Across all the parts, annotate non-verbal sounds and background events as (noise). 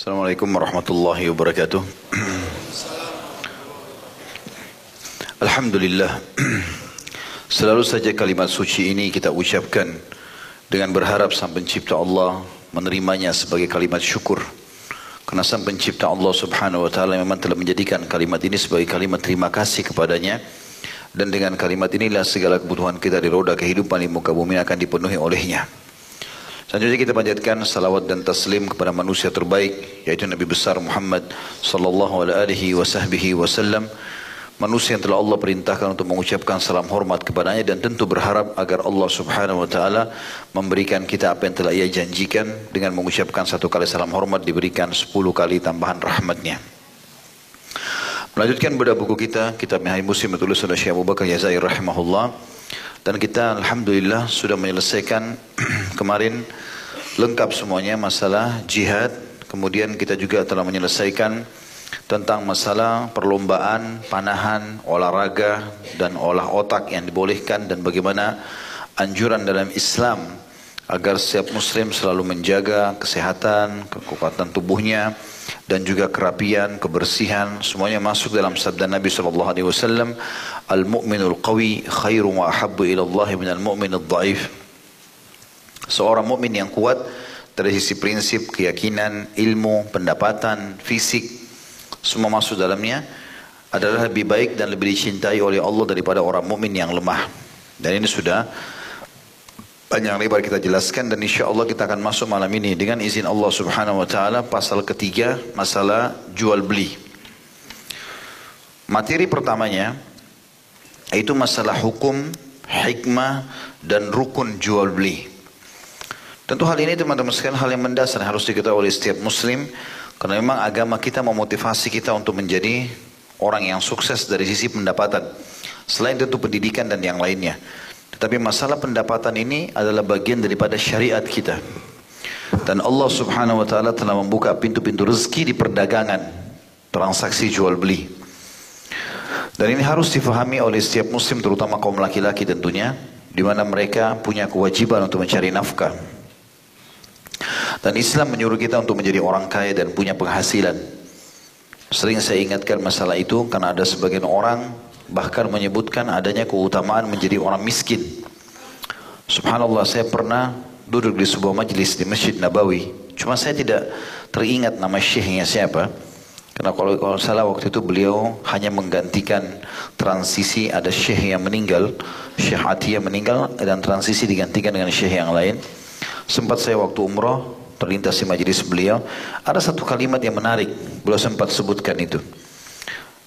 Assalamualaikum warahmatullahi wabarakatuh. Alhamdulillah. Selalu saja kalimat suci ini kita ucapkan dengan berharap Sang Pencipta Allah menerimanya sebagai kalimat syukur. Karena Sang Pencipta Allah Subhanahu wa taala memang telah menjadikan kalimat ini sebagai kalimat terima kasih kepadanya. Dan dengan kalimat inilah segala kebutuhan kita di roda kehidupan di muka bumi akan dipenuhi olehnya. Selanjutnya kita panjatkan salawat dan taslim kepada manusia terbaik yaitu Nabi besar Muhammad sallallahu alaihi wasallam manusia yang telah Allah perintahkan untuk mengucapkan salam hormat kepadanya dan tentu berharap agar Allah subhanahu wa ta'ala memberikan kita apa yang telah ia janjikan dengan mengucapkan satu kali salam hormat diberikan sepuluh kali tambahan rahmatnya. Melanjutkan bedah buku kita, kitab Mihai Muslim ditulis oleh Syekh Abu Bakar Yazai rahimahullah. Dan kita Alhamdulillah sudah menyelesaikan (clears throat) kemarin lengkap semuanya masalah jihad. Kemudian kita juga telah menyelesaikan tentang masalah perlombaan, panahan, olahraga dan olah otak yang dibolehkan dan bagaimana anjuran dalam Islam agar setiap muslim selalu menjaga kesehatan, kekuatan tubuhnya dan juga kerapian, kebersihan semuanya masuk dalam sabda Nabi sallallahu alaihi wasallam al-mu'minul qawi khairu wa ahabbu ila Allah min al-mu'minid dhaif seorang mukmin yang kuat dari sisi prinsip, keyakinan, ilmu, pendapatan, fisik semua masuk dalamnya adalah lebih baik dan lebih dicintai oleh Allah daripada orang mukmin yang lemah. Dan ini sudah panjang lebar kita jelaskan dan insya Allah kita akan masuk malam ini dengan izin Allah subhanahu wa ta'ala pasal ketiga masalah jual beli. Materi pertamanya itu masalah hukum hikmah dan rukun jual beli. Tentu hal ini teman-teman sekalian hal yang mendasar harus diketahui oleh setiap muslim karena memang agama kita memotivasi kita untuk menjadi orang yang sukses dari sisi pendapatan selain tentu pendidikan dan yang lainnya tapi masalah pendapatan ini adalah bagian daripada syariat kita. Dan Allah subhanahu wa ta'ala telah membuka pintu-pintu rezeki di perdagangan. Transaksi jual beli. Dan ini harus difahami oleh setiap muslim terutama kaum laki-laki tentunya. di mana mereka punya kewajiban untuk mencari nafkah. Dan Islam menyuruh kita untuk menjadi orang kaya dan punya penghasilan. Sering saya ingatkan masalah itu karena ada sebagian orang bahkan menyebutkan adanya keutamaan menjadi orang miskin. Subhanallah saya pernah duduk di sebuah majlis di Masjid Nabawi. Cuma saya tidak teringat nama syekhnya siapa. Karena kalau, kalau salah waktu itu beliau hanya menggantikan transisi ada syekh yang meninggal, syekh Atiyah meninggal dan transisi digantikan dengan syekh yang lain. Sempat saya waktu umrah terlintas di majlis beliau, ada satu kalimat yang menarik. Beliau sempat sebutkan itu.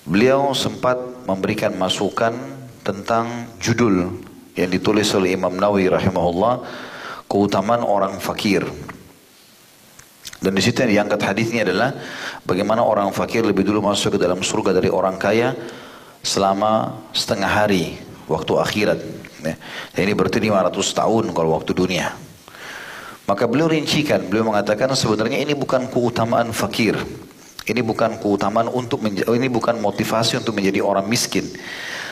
Beliau sempat memberikan masukan tentang judul yang ditulis oleh Imam Nawawi rahimahullah keutamaan orang fakir. Dan di situ yang diangkat hadisnya adalah bagaimana orang fakir lebih dulu masuk ke dalam surga dari orang kaya selama setengah hari waktu akhirat. Ya. ini berarti 500 tahun kalau waktu dunia. Maka beliau rincikan, beliau mengatakan sebenarnya ini bukan keutamaan fakir. Ini bukan keutamaan untuk ini bukan motivasi untuk menjadi orang miskin.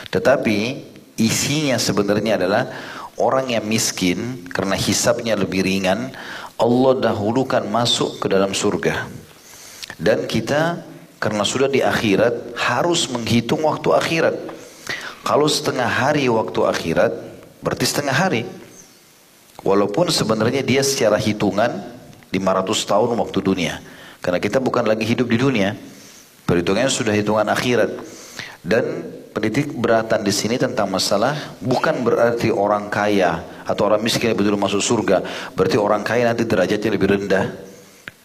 Tetapi isinya sebenarnya adalah orang yang miskin karena hisapnya lebih ringan, Allah dahulukan masuk ke dalam surga. Dan kita karena sudah di akhirat harus menghitung waktu akhirat. Kalau setengah hari waktu akhirat berarti setengah hari. Walaupun sebenarnya dia secara hitungan 500 tahun waktu dunia. Karena kita bukan lagi hidup di dunia. Perhitungannya sudah hitungan akhirat. Dan pendidik beratan di sini tentang masalah bukan berarti orang kaya atau orang miskin yang betul masuk surga. Berarti orang kaya nanti derajatnya lebih rendah.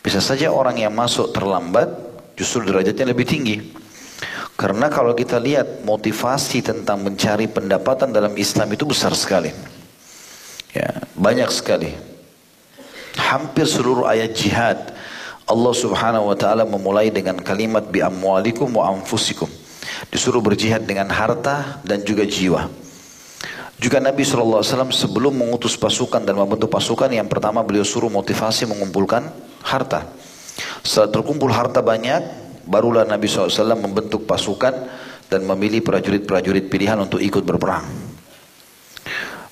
Bisa saja orang yang masuk terlambat justru derajatnya lebih tinggi. Karena kalau kita lihat motivasi tentang mencari pendapatan dalam Islam itu besar sekali. Ya, banyak sekali. Hampir seluruh ayat jihad Allah subhanahu wa ta'ala memulai dengan kalimat bi amwalikum wa anfusikum. Disuruh berjihad dengan harta dan juga jiwa. Juga Nabi SAW sebelum mengutus pasukan dan membentuk pasukan yang pertama beliau suruh motivasi mengumpulkan harta. Setelah terkumpul harta banyak, barulah Nabi SAW membentuk pasukan dan memilih prajurit-prajurit pilihan untuk ikut berperang.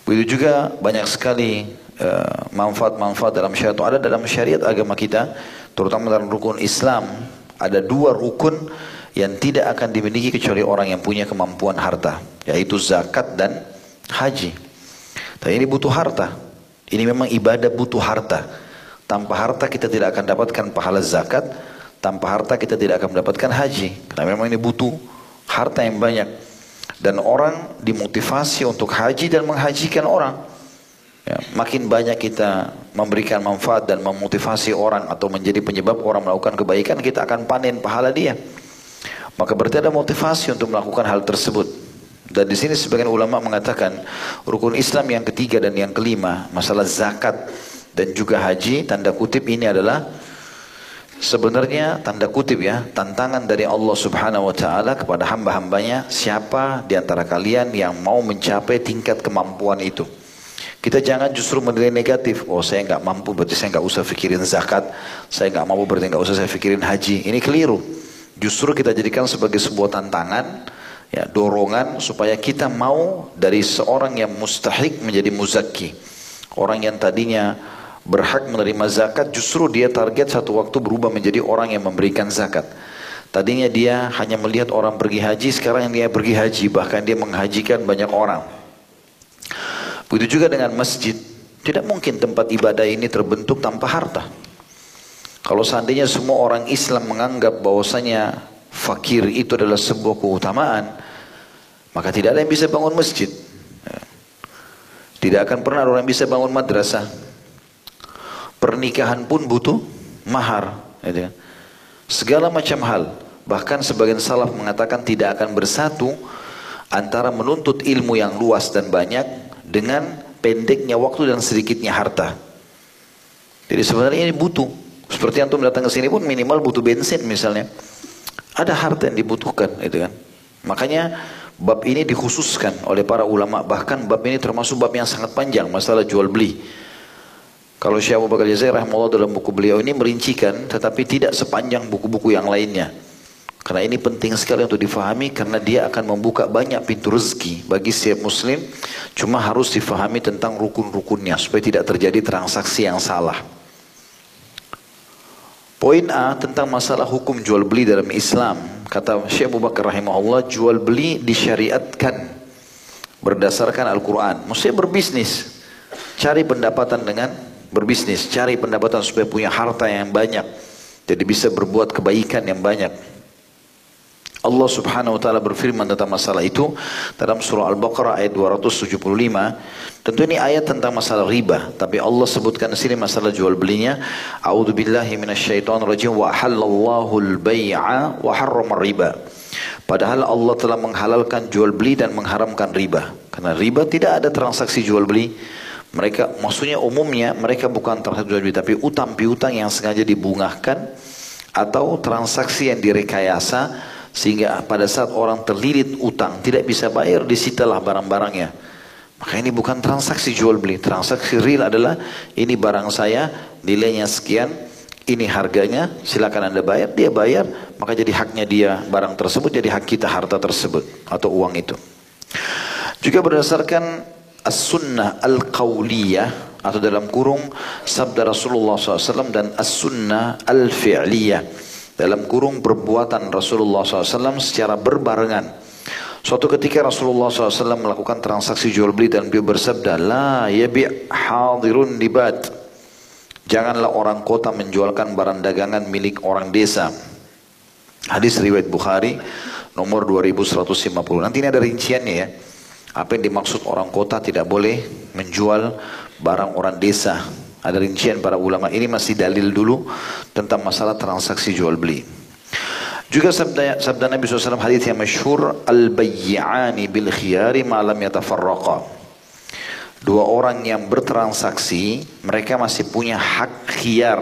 Begitu juga banyak sekali eh, manfaat-manfaat uh, dalam syariat ada dalam syariat agama kita terutama dalam rukun Islam, ada dua rukun yang tidak akan dimiliki kecuali orang yang punya kemampuan harta, yaitu zakat dan haji. Tapi ini butuh harta. Ini memang ibadah butuh harta. Tanpa harta kita tidak akan dapatkan pahala zakat, tanpa harta kita tidak akan mendapatkan haji. Karena memang ini butuh harta yang banyak. Dan orang dimotivasi untuk haji dan menghajikan orang. Ya, makin banyak kita memberikan manfaat dan memotivasi orang atau menjadi penyebab orang melakukan kebaikan, kita akan panen pahala dia. Maka berarti ada motivasi untuk melakukan hal tersebut. Dan di sini sebagian ulama mengatakan rukun Islam yang ketiga dan yang kelima, masalah zakat dan juga haji, tanda kutip ini adalah Sebenarnya tanda kutip ya, tantangan dari Allah subhanahu wa ta'ala kepada hamba-hambanya, siapa di antara kalian yang mau mencapai tingkat kemampuan itu. Kita jangan justru menilai negatif. Oh saya nggak mampu berarti saya nggak usah pikirin zakat. Saya nggak mampu berarti nggak usah saya pikirin haji. Ini keliru. Justru kita jadikan sebagai sebuah tantangan, ya dorongan supaya kita mau dari seorang yang mustahik menjadi muzaki. Orang yang tadinya berhak menerima zakat justru dia target satu waktu berubah menjadi orang yang memberikan zakat. Tadinya dia hanya melihat orang pergi haji, sekarang dia pergi haji, bahkan dia menghajikan banyak orang. Begitu juga dengan masjid. Tidak mungkin tempat ibadah ini terbentuk tanpa harta. Kalau seandainya semua orang Islam menganggap bahwasanya fakir itu adalah sebuah keutamaan, maka tidak ada yang bisa bangun masjid. Tidak akan pernah orang bisa bangun madrasah. Pernikahan pun butuh mahar. Gitu kan. Segala macam hal. Bahkan sebagian salaf mengatakan tidak akan bersatu antara menuntut ilmu yang luas dan banyak dengan pendeknya waktu dan sedikitnya harta. Jadi sebenarnya ini butuh. Seperti antum datang ke sini pun minimal butuh bensin misalnya. Ada harta yang dibutuhkan, gitu kan. Makanya bab ini dikhususkan oleh para ulama. Bahkan bab ini termasuk bab yang sangat panjang, masalah jual beli. Kalau Syekh Abu Bakar Jazair dalam buku beliau ini merincikan tetapi tidak sepanjang buku-buku yang lainnya. Karena ini penting sekali untuk difahami karena dia akan membuka banyak pintu rezeki bagi setiap muslim. Cuma harus difahami tentang rukun-rukunnya supaya tidak terjadi transaksi yang salah. Poin A tentang masalah hukum jual beli dalam Islam. Kata Syekh Abu Bakar rahimahullah jual beli disyariatkan berdasarkan Al-Quran. Maksudnya berbisnis. Cari pendapatan dengan berbisnis, cari pendapatan supaya punya harta yang banyak. Jadi bisa berbuat kebaikan yang banyak. Allah subhanahu wa ta'ala berfirman tentang masalah itu dalam surah Al-Baqarah ayat 275. Tentu ini ayat tentang masalah riba. Tapi Allah sebutkan di sini masalah jual belinya. A'udhu billahi minasyaitonirrajim wa halallahu al-bay'a wa harrama riba. Padahal Allah telah menghalalkan jual beli dan mengharamkan riba. Karena riba tidak ada transaksi jual beli. Mereka maksudnya umumnya mereka bukan transaksi jual beli tapi utang piutang yang sengaja dibungahkan atau transaksi yang direkayasa sehingga pada saat orang terlilit utang tidak bisa bayar disitalah barang-barangnya. Maka ini bukan transaksi jual beli. Transaksi real adalah ini barang saya nilainya sekian, ini harganya, silakan anda bayar, dia bayar, maka jadi haknya dia barang tersebut, jadi hak kita harta tersebut atau uang itu. Juga berdasarkan as-sunnah al-qawliyah atau dalam kurung sabda Rasulullah SAW dan as-sunnah al-fi'liyah dalam kurung perbuatan Rasulullah SAW secara berbarengan. Suatu ketika Rasulullah SAW melakukan transaksi jual beli dan beliau bersabda, La yabi' hadirun dibat. Janganlah orang kota menjualkan barang dagangan milik orang desa. Hadis riwayat Bukhari nomor 2150. Nanti ini ada rinciannya ya. Apa yang dimaksud orang kota tidak boleh menjual barang orang desa. Ada rincian para ulama. Ini masih dalil dulu tentang masalah transaksi jual beli. Juga sabda, sabda Nabi SAW hadis yang masyhur al-bayyi'ani bil khiyari malam yatafarraqa. Dua orang yang bertransaksi, mereka masih punya hak khiyar.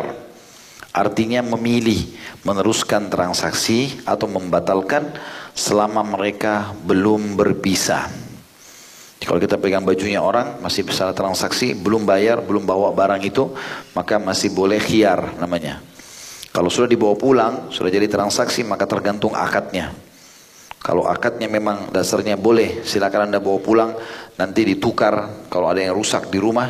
Artinya memilih meneruskan transaksi atau membatalkan selama mereka belum berpisah. Kalau kita pegang bajunya orang, masih bisa transaksi, belum bayar, belum bawa barang itu, maka masih boleh khiar namanya. Kalau sudah dibawa pulang, sudah jadi transaksi, maka tergantung akadnya. Kalau akadnya memang dasarnya boleh, silakan anda bawa pulang, nanti ditukar. Kalau ada yang rusak di rumah,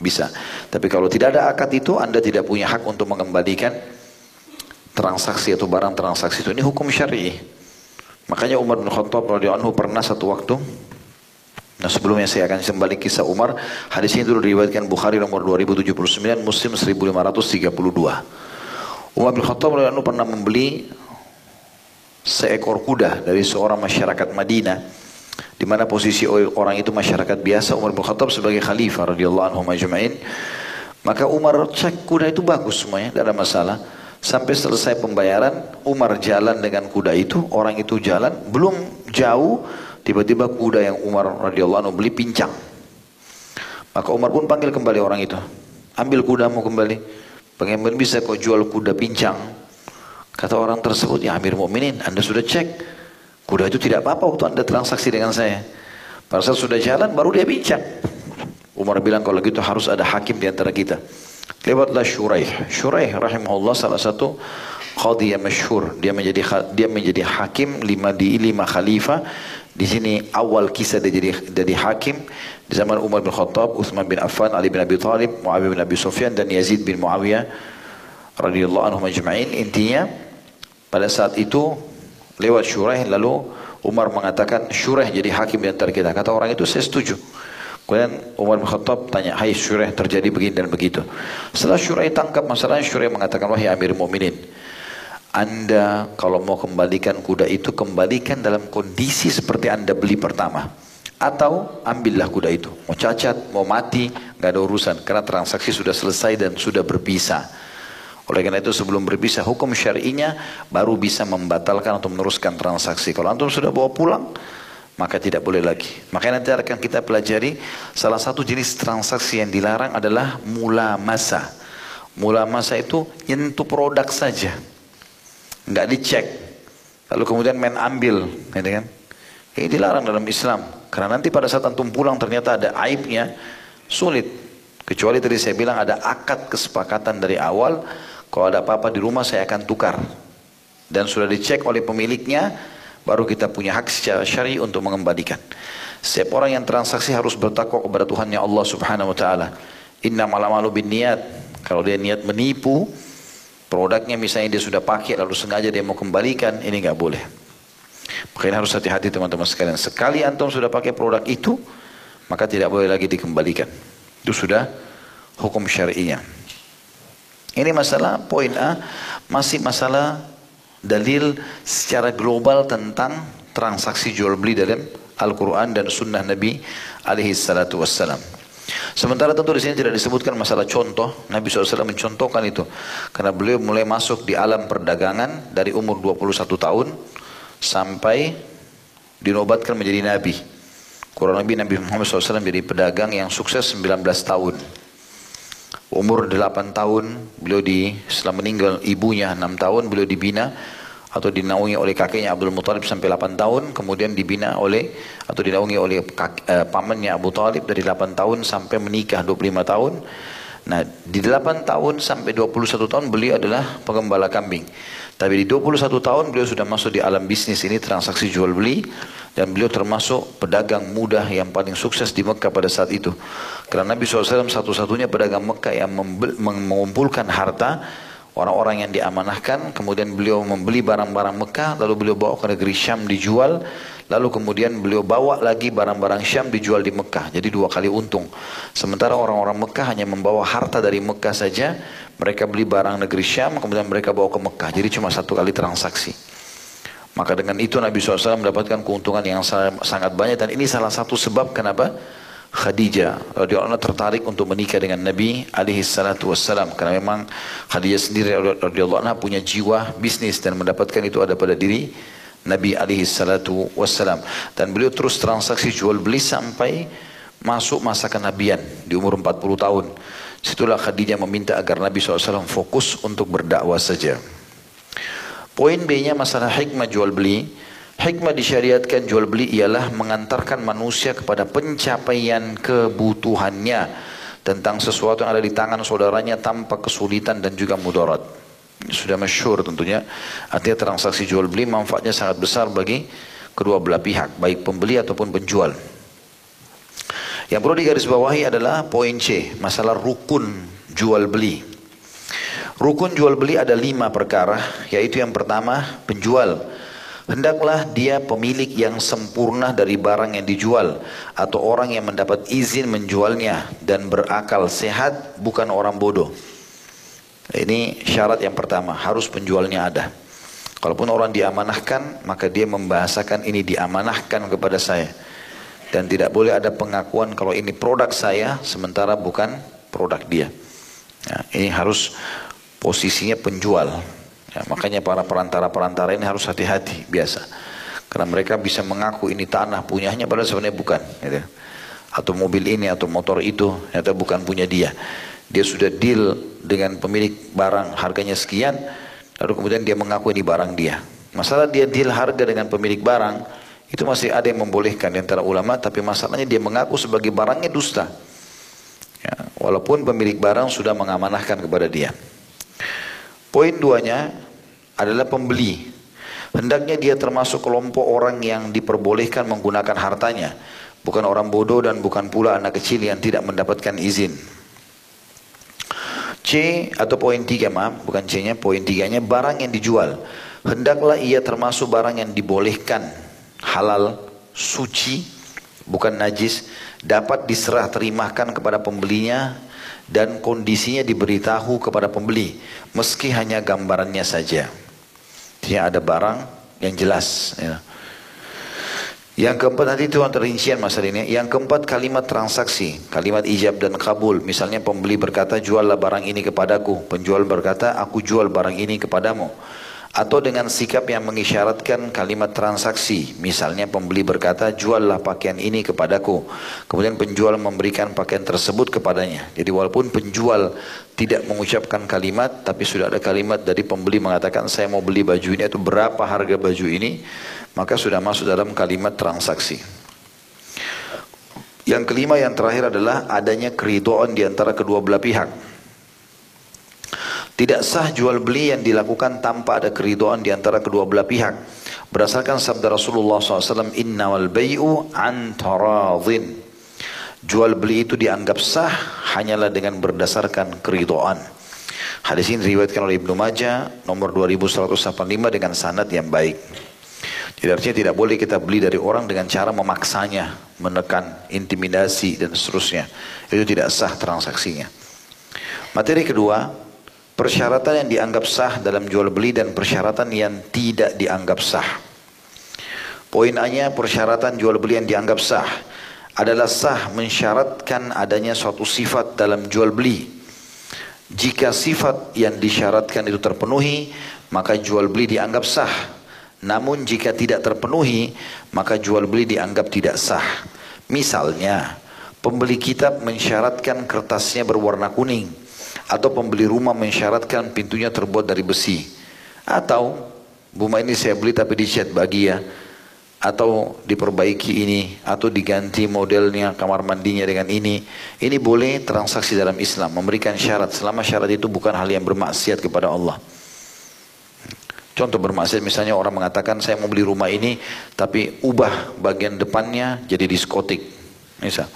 bisa. Tapi kalau tidak ada akad itu, anda tidak punya hak untuk mengembalikan transaksi atau barang transaksi itu ini hukum syar'i. Makanya Umar bin Khattab radhiyallahu anhu pernah satu waktu Nah sebelumnya saya akan kembali kisah Umar. Hadis ini dulu diriwayatkan Bukhari nomor 2079, Muslim 1532. Umar bin Khattab pernah membeli seekor kuda dari seorang masyarakat Madinah di mana posisi orang itu masyarakat biasa Umar bin Khattab sebagai khalifah radhiyallahu anhu majma'in maka Umar cek kuda itu bagus semuanya tidak ada masalah sampai selesai pembayaran Umar jalan dengan kuda itu orang itu jalan belum jauh tiba-tiba kuda yang Umar radhiyallahu anhu beli pincang maka Umar pun panggil kembali orang itu ambil kudamu kembali bagaimana bisa kau jual kuda pincang Kata orang tersebut, ya Amir Mu'minin, Anda sudah cek. Kuda itu tidak apa-apa waktu Anda transaksi dengan saya. Pada saat sudah jalan, baru dia bincang. Umar bilang, kalau gitu harus ada hakim di antara kita. Lewatlah Shuraih. Shuraih rahimahullah salah satu qadhi yang masyhur. Dia menjadi dia menjadi hakim lima di lima khalifah. Di sini awal kisah dia jadi jadi hakim di zaman Umar bin Khattab, Uthman bin Affan, Ali bin Abi Thalib, Muawiyah bin Abi Sufyan dan Yazid bin Muawiyah radhiyallahu anhu majma'in. Intinya pada saat itu lewat Syuraih lalu Umar mengatakan Syuraih jadi hakim di antara kita. Kata orang itu saya setuju. Kemudian Umar bin Khattab tanya, hai Syuraih terjadi begini dan begitu. Setelah Syuraih tangkap masalahnya, Syuraih mengatakan, wahai Amir Mu'minin. Anda kalau mau kembalikan kuda itu, kembalikan dalam kondisi seperti Anda beli pertama. Atau ambillah kuda itu. Mau cacat, mau mati, nggak ada urusan. Karena transaksi sudah selesai dan sudah berpisah. Oleh karena itu sebelum berpisah hukum syar'inya baru bisa membatalkan atau meneruskan transaksi. Kalau antum sudah bawa pulang, maka tidak boleh lagi. Makanya nanti akan kita pelajari salah satu jenis transaksi yang dilarang adalah mula masa. Mula masa itu nyentuh produk saja. Nggak dicek. Lalu kemudian main ambil. Gitu kan? Ini dilarang dalam Islam. Karena nanti pada saat antum pulang ternyata ada aibnya, sulit. Kecuali tadi saya bilang ada akad kesepakatan dari awal kalau ada apa-apa di rumah saya akan tukar. Dan sudah dicek oleh pemiliknya, baru kita punya hak secara syari untuk mengembalikan. Setiap orang yang transaksi harus bertakwa kepada Tuhannya Allah Subhanahu wa taala. Inna malamalu bin niat. Kalau dia niat menipu, produknya misalnya dia sudah pakai lalu sengaja dia mau kembalikan, ini nggak boleh. Makanya harus hati-hati teman-teman sekalian. Sekali antum sudah pakai produk itu, maka tidak boleh lagi dikembalikan. Itu sudah hukum syar'inya. Ini masalah poin A, masih masalah dalil secara global tentang transaksi jual beli dalam Al-Quran dan Sunnah Nabi alaihi salatu wassalam. Sementara tentu di sini tidak disebutkan masalah contoh, Nabi SAW mencontohkan itu. Karena beliau mulai masuk di alam perdagangan dari umur 21 tahun sampai dinobatkan menjadi Nabi. Kurang lebih Nabi Muhammad SAW menjadi pedagang yang sukses 19 tahun. Umur 8 tahun beliau di setelah meninggal ibunya 6 tahun beliau dibina atau dinaungi oleh kakeknya Abdul Muthalib sampai 8 tahun kemudian dibina oleh atau dinaungi oleh kaki, eh, pamannya Abu Talib dari 8 tahun sampai menikah 25 tahun nah di 8 tahun sampai 21 tahun beliau adalah pengembala kambing tapi di 21 tahun beliau sudah masuk di alam bisnis ini transaksi jual beli dan beliau termasuk pedagang muda yang paling sukses di Mekah pada saat itu. Karena Nabi SAW satu-satunya pedagang Mekah yang mengumpulkan harta orang-orang yang diamanahkan, kemudian beliau membeli barang-barang Mekah, lalu beliau bawa ke negeri Syam dijual, lalu kemudian beliau bawa lagi barang-barang Syam dijual di Mekah, jadi dua kali untung. Sementara orang-orang Mekah hanya membawa harta dari Mekah saja, mereka beli barang negeri Syam, kemudian mereka bawa ke Mekah, jadi cuma satu kali transaksi. Maka dengan itu Nabi SAW mendapatkan keuntungan yang sangat banyak dan ini salah satu sebab kenapa Khadijah radhiyallahu anha tertarik untuk menikah dengan Nabi alaihi salatu wassalam karena memang Khadijah sendiri radhiyallahu anha punya jiwa bisnis dan mendapatkan itu ada pada diri Nabi alaihi salatu wassalam dan beliau terus transaksi jual beli sampai masuk masa kenabian di umur 40 tahun. Situlah Khadijah meminta agar Nabi SAW fokus untuk berdakwah saja. Poin B-nya masalah hikmah jual beli. Hikmah disyariatkan jual beli ialah mengantarkan manusia kepada pencapaian kebutuhannya tentang sesuatu yang ada di tangan saudaranya tanpa kesulitan dan juga mudarat. Sudah masyhur tentunya. Artinya transaksi jual beli manfaatnya sangat besar bagi kedua belah pihak, baik pembeli ataupun penjual. Yang perlu digarisbawahi adalah poin C, masalah rukun jual beli. Rukun jual beli ada lima perkara, yaitu yang pertama penjual. Hendaklah dia pemilik yang sempurna dari barang yang dijual atau orang yang mendapat izin menjualnya dan berakal sehat bukan orang bodoh. Ini syarat yang pertama, harus penjualnya ada. Kalaupun orang diamanahkan, maka dia membahasakan ini diamanahkan kepada saya. Dan tidak boleh ada pengakuan kalau ini produk saya, sementara bukan produk dia. Ya, ini harus posisinya penjual. Ya, makanya para perantara-perantara ini harus hati-hati biasa. Karena mereka bisa mengaku ini tanah punyanya padahal sebenarnya bukan. Gitu. Atau mobil ini atau motor itu ternyata bukan punya dia. Dia sudah deal dengan pemilik barang harganya sekian, lalu kemudian dia mengaku ini barang dia. Masalah dia deal harga dengan pemilik barang, itu masih ada yang membolehkan di antara ulama, tapi masalahnya dia mengaku sebagai barangnya dusta. Ya, walaupun pemilik barang sudah mengamanahkan kepada dia. Poin duanya adalah pembeli. Hendaknya dia termasuk kelompok orang yang diperbolehkan menggunakan hartanya. Bukan orang bodoh dan bukan pula anak kecil yang tidak mendapatkan izin. C atau poin tiga maaf, bukan C-nya, poin tiganya barang yang dijual. Hendaklah ia termasuk barang yang dibolehkan, halal, suci, bukan najis, dapat diserah terimakan kepada pembelinya dan kondisinya diberitahu kepada pembeli meski hanya gambarannya saja. Tidak ada barang yang jelas. Ya. Yang keempat nanti itu rincian masalah ini. Yang keempat kalimat transaksi, kalimat ijab dan kabul. Misalnya pembeli berkata juallah barang ini kepadaku, penjual berkata aku jual barang ini kepadamu atau dengan sikap yang mengisyaratkan kalimat transaksi. Misalnya pembeli berkata, juallah pakaian ini kepadaku. Kemudian penjual memberikan pakaian tersebut kepadanya. Jadi walaupun penjual tidak mengucapkan kalimat, tapi sudah ada kalimat dari pembeli mengatakan, saya mau beli baju ini, atau berapa harga baju ini, maka sudah masuk dalam kalimat transaksi. Yang kelima yang terakhir adalah adanya keridoan di antara kedua belah pihak. Tidak sah jual beli yang dilakukan tanpa ada keridoan di antara kedua belah pihak. Berdasarkan sabda Rasulullah SAW, Inna wal bay'u antaradhin. Jual beli itu dianggap sah hanyalah dengan berdasarkan keridoan. Hadis ini diriwayatkan oleh Ibnu Majah nomor 2185 dengan sanad yang baik. Jadi artinya tidak boleh kita beli dari orang dengan cara memaksanya, menekan, intimidasi dan seterusnya. Itu tidak sah transaksinya. Materi kedua, persyaratan yang dianggap sah dalam jual beli dan persyaratan yang tidak dianggap sah. Poin A-nya persyaratan jual beli yang dianggap sah adalah sah mensyaratkan adanya suatu sifat dalam jual beli. Jika sifat yang disyaratkan itu terpenuhi, maka jual beli dianggap sah. Namun jika tidak terpenuhi, maka jual beli dianggap tidak sah. Misalnya, pembeli kitab mensyaratkan kertasnya berwarna kuning atau pembeli rumah mensyaratkan pintunya terbuat dari besi. Atau rumah ini saya beli tapi dicat bagi ya. Atau diperbaiki ini. Atau diganti modelnya kamar mandinya dengan ini. Ini boleh transaksi dalam Islam memberikan syarat. Selama syarat itu bukan hal yang bermaksiat kepada Allah. Contoh bermaksiat misalnya orang mengatakan saya mau beli rumah ini tapi ubah bagian depannya jadi diskotik. Misal.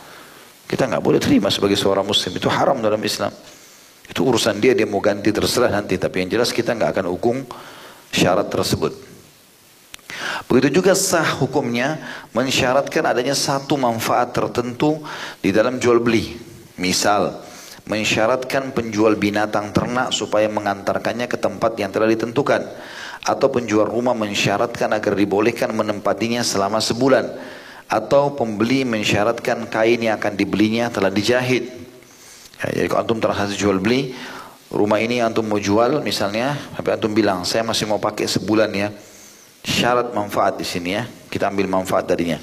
Kita nggak boleh terima sebagai seorang muslim. Itu haram dalam Islam itu urusan dia, dia mau ganti terserah nanti. Tapi yang jelas kita nggak akan hukum syarat tersebut. Begitu juga sah hukumnya mensyaratkan adanya satu manfaat tertentu di dalam jual beli. Misal, mensyaratkan penjual binatang ternak supaya mengantarkannya ke tempat yang telah ditentukan. Atau penjual rumah mensyaratkan agar dibolehkan menempatinya selama sebulan. Atau pembeli mensyaratkan kain yang akan dibelinya telah dijahit Ya, jadi kalau antum transaksi jual beli, rumah ini antum mau jual misalnya, tapi antum bilang saya masih mau pakai sebulan ya. Syarat manfaat di sini ya, kita ambil manfaat darinya.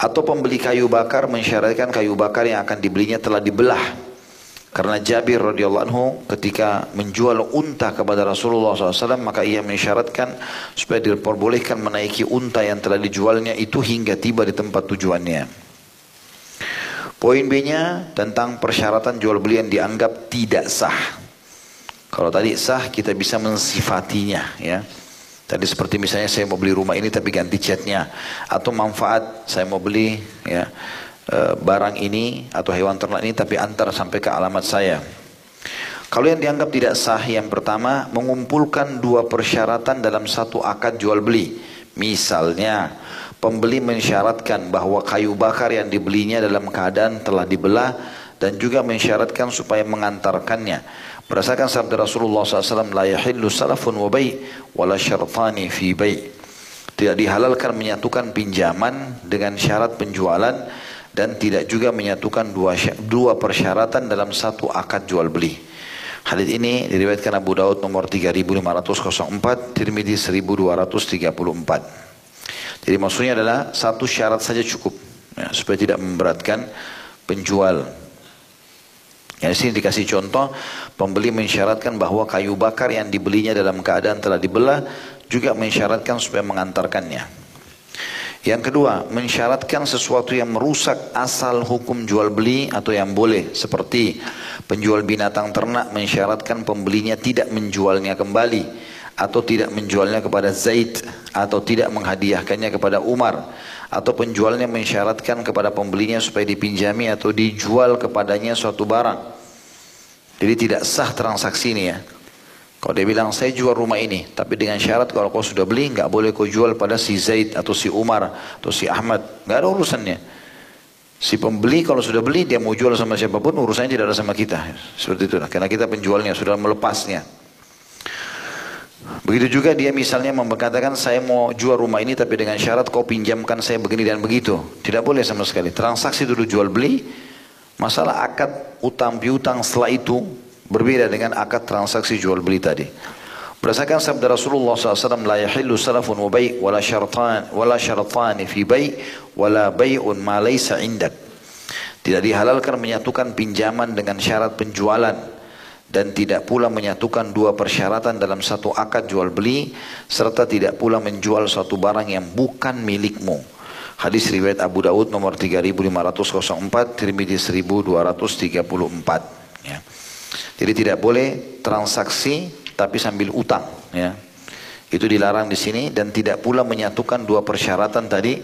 Atau pembeli kayu bakar mensyaratkan kayu bakar yang akan dibelinya telah dibelah. Karena Jabir radhiyallahu anhu ketika menjual unta kepada Rasulullah SAW maka ia mensyaratkan supaya diperbolehkan menaiki unta yang telah dijualnya itu hingga tiba di tempat tujuannya. Poin B-nya tentang persyaratan jual beli yang dianggap tidak sah. Kalau tadi sah kita bisa mensifatinya ya. Tadi seperti misalnya saya mau beli rumah ini tapi ganti catnya atau manfaat saya mau beli ya e, barang ini atau hewan ternak ini tapi antar sampai ke alamat saya. Kalau yang dianggap tidak sah, yang pertama mengumpulkan dua persyaratan dalam satu akad jual beli. Misalnya, pembeli mensyaratkan bahwa kayu bakar yang dibelinya dalam keadaan telah dibelah dan juga mensyaratkan supaya mengantarkannya. Berdasarkan sabda Rasulullah SAW, La yahillu salafun wa bay, wala syartani fi bay. Tidak dihalalkan menyatukan pinjaman dengan syarat penjualan dan tidak juga menyatukan dua, dua persyaratan dalam satu akad jual beli. Hadis ini diriwayatkan Abu Daud nomor 3504, Tirmidzi 1234. Jadi maksudnya adalah satu syarat saja cukup ya, supaya tidak memberatkan penjual. Ya, di sini dikasih contoh, pembeli mensyaratkan bahwa kayu bakar yang dibelinya dalam keadaan telah dibelah juga mensyaratkan supaya mengantarkannya. Yang kedua, mensyaratkan sesuatu yang merusak asal hukum jual beli atau yang boleh. Seperti penjual binatang ternak mensyaratkan pembelinya tidak menjualnya kembali. Atau tidak menjualnya kepada Zaid. Atau tidak menghadiahkannya kepada Umar. Atau penjualnya mensyaratkan kepada pembelinya supaya dipinjami atau dijual kepadanya suatu barang. Jadi tidak sah transaksi ini ya. Kalau dia bilang saya jual rumah ini, tapi dengan syarat kalau kau sudah beli nggak boleh kau jual pada si Zaid atau si Umar atau si Ahmad, nggak ada urusannya. Si pembeli kalau sudah beli dia mau jual sama siapa pun urusannya tidak ada sama kita. Seperti itu, karena kita penjualnya sudah melepasnya. Begitu juga dia misalnya mengatakan saya mau jual rumah ini tapi dengan syarat kau pinjamkan saya begini dan begitu. Tidak boleh sama sekali. Transaksi dulu jual beli, masalah akad utang piutang setelah itu Berbeda dengan akad transaksi jual beli tadi. Berdasarkan sabda Rasulullah SAW, yahillu salafun wa bay' wala syartan wala syartan fi bay' wala bay'un ma laysa indak. Tidak dihalalkan menyatukan pinjaman dengan syarat penjualan dan tidak pula menyatukan dua persyaratan dalam satu akad jual beli serta tidak pula menjual suatu barang yang bukan milikmu. Hadis riwayat Abu Daud nomor 3504, Tirmidzi 1234. Ya. Jadi tidak boleh transaksi tapi sambil utang ya. Itu dilarang di sini dan tidak pula menyatukan dua persyaratan tadi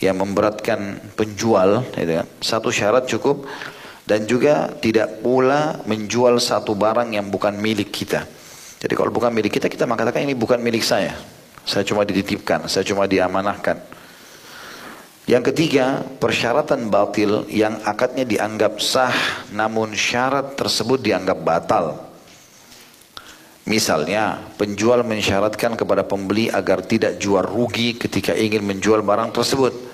yang memberatkan penjual gitu kan. Satu syarat cukup dan juga tidak pula menjual satu barang yang bukan milik kita. Jadi kalau bukan milik kita kita mengatakan ini bukan milik saya. Saya cuma dititipkan, saya cuma diamanahkan. Yang ketiga, persyaratan batil yang akadnya dianggap sah namun syarat tersebut dianggap batal. Misalnya, penjual mensyaratkan kepada pembeli agar tidak jual rugi ketika ingin menjual barang tersebut.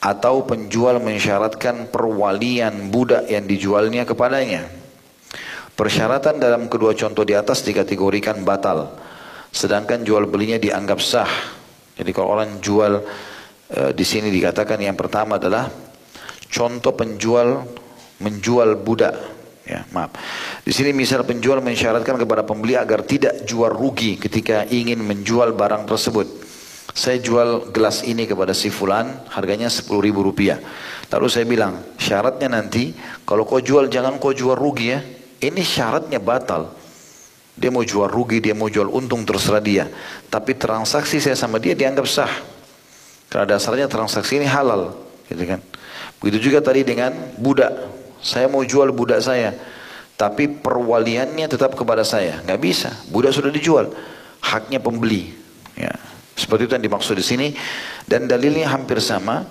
Atau penjual mensyaratkan perwalian budak yang dijualnya kepadanya. Persyaratan dalam kedua contoh di atas dikategorikan batal. Sedangkan jual belinya dianggap sah. Jadi kalau orang jual Eh, di sini dikatakan yang pertama adalah contoh penjual menjual budak. Ya, maaf. Di sini misal penjual mensyaratkan kepada pembeli agar tidak jual rugi ketika ingin menjual barang tersebut. Saya jual gelas ini kepada si fulan, harganya 10 ribu rupiah. Lalu saya bilang, syaratnya nanti, kalau kau jual jangan kau jual rugi ya. Ini syaratnya batal. Dia mau jual rugi, dia mau jual untung terserah dia. Tapi transaksi saya sama dia dianggap sah. Karena dasarnya transaksi ini halal, gitu kan. Begitu juga tadi dengan budak. Saya mau jual budak saya, tapi perwaliannya tetap kepada saya. Nggak bisa. Budak sudah dijual, haknya pembeli. Ya. Seperti itu yang dimaksud di sini. Dan dalilnya hampir sama.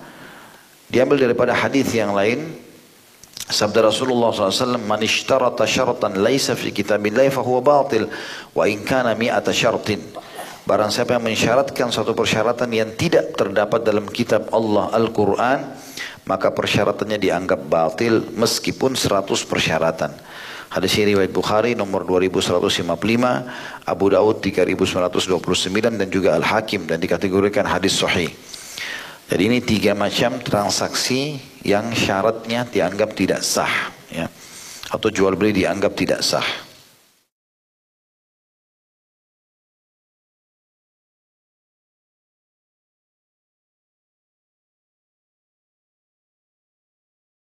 Diambil daripada hadis yang lain. Sabda Rasulullah SAW, Man ishtarata syaratan laisa fi kitabillahi fahuwa batil. Wa in kana mi'ata syartin. Barang siapa yang mensyaratkan suatu persyaratan yang tidak terdapat dalam kitab Allah Al-Quran, maka persyaratannya dianggap batil meskipun 100 persyaratan. Hadis ini riwayat Bukhari nomor 2155, Abu Daud 3929 dan juga Al-Hakim dan dikategorikan hadis sahih. Jadi ini tiga macam transaksi yang syaratnya dianggap tidak sah ya. Atau jual beli dianggap tidak sah.